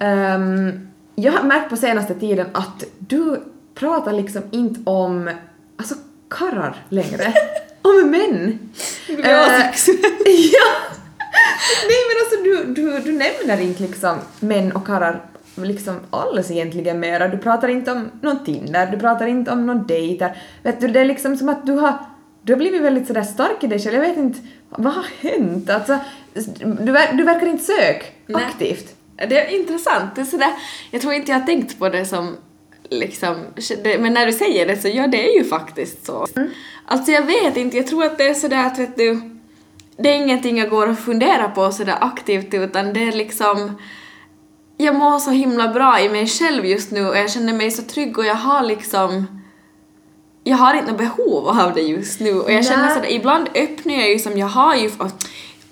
Ehm, jag har märkt på senaste tiden att du pratar liksom inte om alltså karrar längre. om män. blir Eh, åsikts- ja. Nej men alltså du, du, du nämner inte liksom män och karlar liksom alls egentligen mera. Du pratar inte om någon Tinder, du pratar inte om någon dejter. Vet du, det är liksom som att du har, du har blivit väldigt sådär stark i dig själv. Jag vet inte, vad har hänt? Alltså, du, ver- du verkar inte sök Nej. aktivt. Det är intressant. Det är sådär, jag tror inte jag har tänkt på det som liksom, det, men när du säger det så ja, det är ju faktiskt så. Alltså jag vet inte, jag tror att det är sådär att vet du, det är ingenting jag går och funderar på sådär aktivt utan det är liksom jag mår så himla bra i mig själv just nu och jag känner mig så trygg och jag har liksom jag har inte något behov av det just nu och jag känner sådär, ibland öppnar jag ju som jag har ju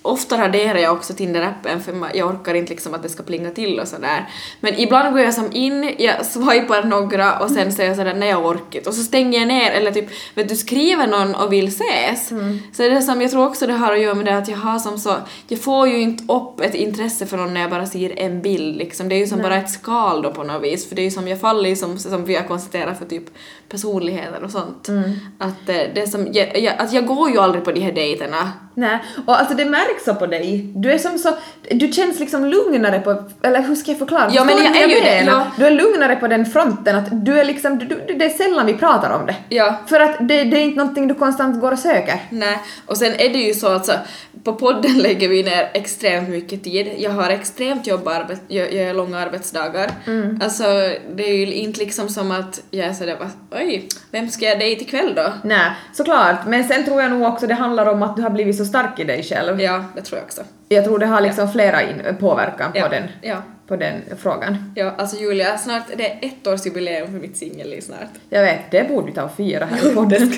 Ofta raderar jag också Tinder-appen för jag orkar inte liksom att det ska plinga till och sådär. Men ibland går jag som in, jag swipar några och sen säger jag sådär nej jag orkar. Och så stänger jag ner eller typ vet du skriver någon och vill ses. Så det är som, jag tror också det har att göra med det att jag har som så, jag får ju inte upp ett intresse för någon när jag bara ser en bild liksom. Det är ju som bara ett skal då på något vis för det är ju som, jag faller ju som, som vi har konstaterat för typ personligheter och sånt. Att eh, det är som, jag, jag, att jag går ju aldrig på de här dejterna. Nej, och alltså det märks så på dig. Du är som så, du känns liksom lugnare på, eller hur ska jag förklara? Ja, men jag är ju det, ja. Du är lugnare på den fronten, att du är liksom, du, du, det är sällan vi pratar om det. Ja. För att det, det är inte någonting du konstant går och söker. Nej, och sen är det ju så att så, på podden lägger vi ner extremt mycket tid. Jag har extremt jobbarbet, jag, jag gör långa arbetsdagar. Alltså det är ju inte liksom som att jag är sådär oj, vem ska jag dejta ikväll då? Nej, såklart. Men sen tror jag nog också det handlar om att du har blivit så stark i dig själv. Ja, det tror jag också. Jag tror det har liksom flera in, påverkan på, Ja, den, ja. på den frågan. Ja, alltså Julia, snart, det är ett års jubileum för mitt singelliv snart. Jag vet, det borde vi ta och fira här i podden.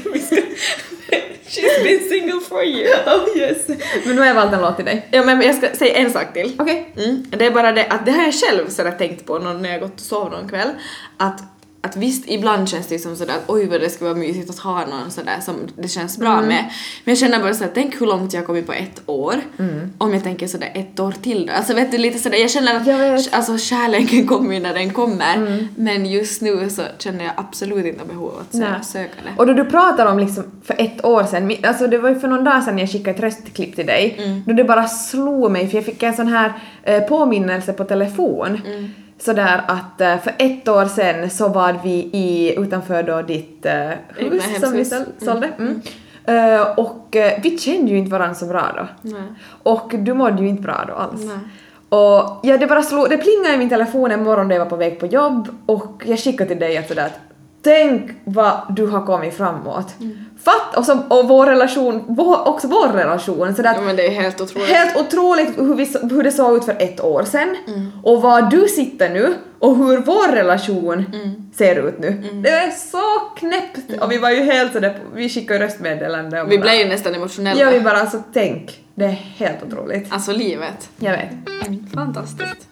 She's been single for a year. oh yes. Men nu har jag valt en låt till dig. Ja men jag ska säga en sak till. Okej. Mm. Det är bara det att det har jag själv sådär tänkt på när jag gått och sovit någon kväll. Att, att visst, ibland känns det som sådär att oj vad det skulle vara mysigt att ha någon sådär som det känns bra Mm. med. Men jag känner bara såhär, tänk hur långt jag har kommit på ett år. Mm. Om jag tänker sådär ett år till då. Alltså vet du lite sådär, jag känner att Jag alltså kärleken kommer ju när den kommer. Mm. Men just nu så känner jag absolut inte behov av att Nej. sö- söka det. Och då du pratar om liksom för ett år sedan, alltså det var ju för någon dag sedan jag skickade ett röstklipp till dig, Mm. då det bara slog mig för jag fick en sån här eh, påminnelse på telefon. Mm. Sådär att eh, för ett år sedan så var vi i, utanför då ditt eh, hus som vi hemshus. sål- sålde. Mm. Eh, och vi kände ju inte varandra så bra då. Nej. Och du mådde ju inte bra då alls. Nej. Och ja, det bara slog, det plingade i min telefon en morgon när jag var på väg på jobb och jag skickade till dig att sådär att tänk vad du har kommit framåt. Fatt, och, som, och vår relation, vår, också vår relation sådär Ja men det är helt otroligt. Helt otroligt hur, vi, så- hur det såg ut för ett år sedan och var du sitter nu och hur vår relation ser ut nu. Det är så knäppt! Och vi var ju helt sådär, vi skickade ju röstmeddelande och Vi bara- blev ju nästan emotionella. Ja, vi bara alltså tänk. Det är helt otroligt. Alltså livet. Jag vet. Fantastiskt.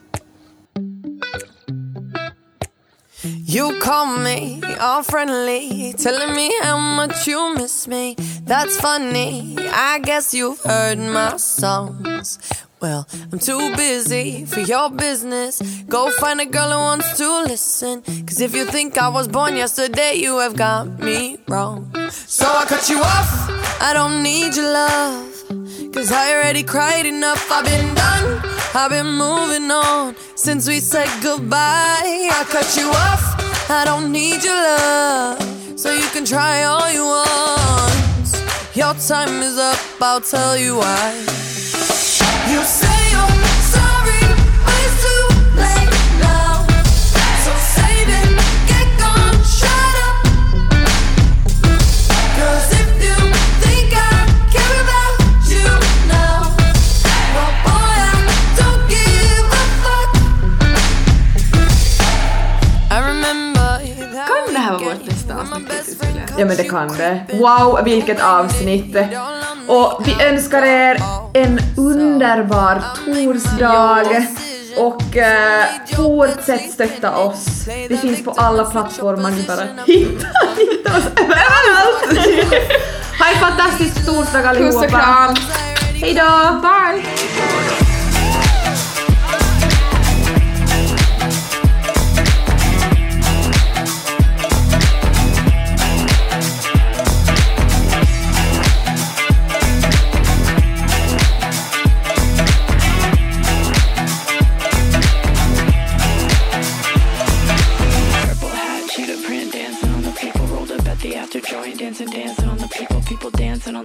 You call me all friendly, telling me how much you miss me. That's funny. I guess you've heard my songs. Well, I'm too busy for your business. Go find a girl who wants to listen. Cause if you think I was born yesterday, you have got me wrong. So I cut you off. I don't need your love. Cause I already cried enough. I've been done. I've been moving on since we said goodbye. I cut you off. I don't need your love. So you can try all you want. Your time is up. I'll tell you why. You Ja men det kan det. Wow, vilket avsnitt! Och vi önskar er en underbar torsdag och eh, fortsätt stötta oss. Vi finns på alla plattformar, ni bara hitta, hitta oss överallt! ha en fantastisk torsdag allihopa! Puss och kram! Hejdå! Bye!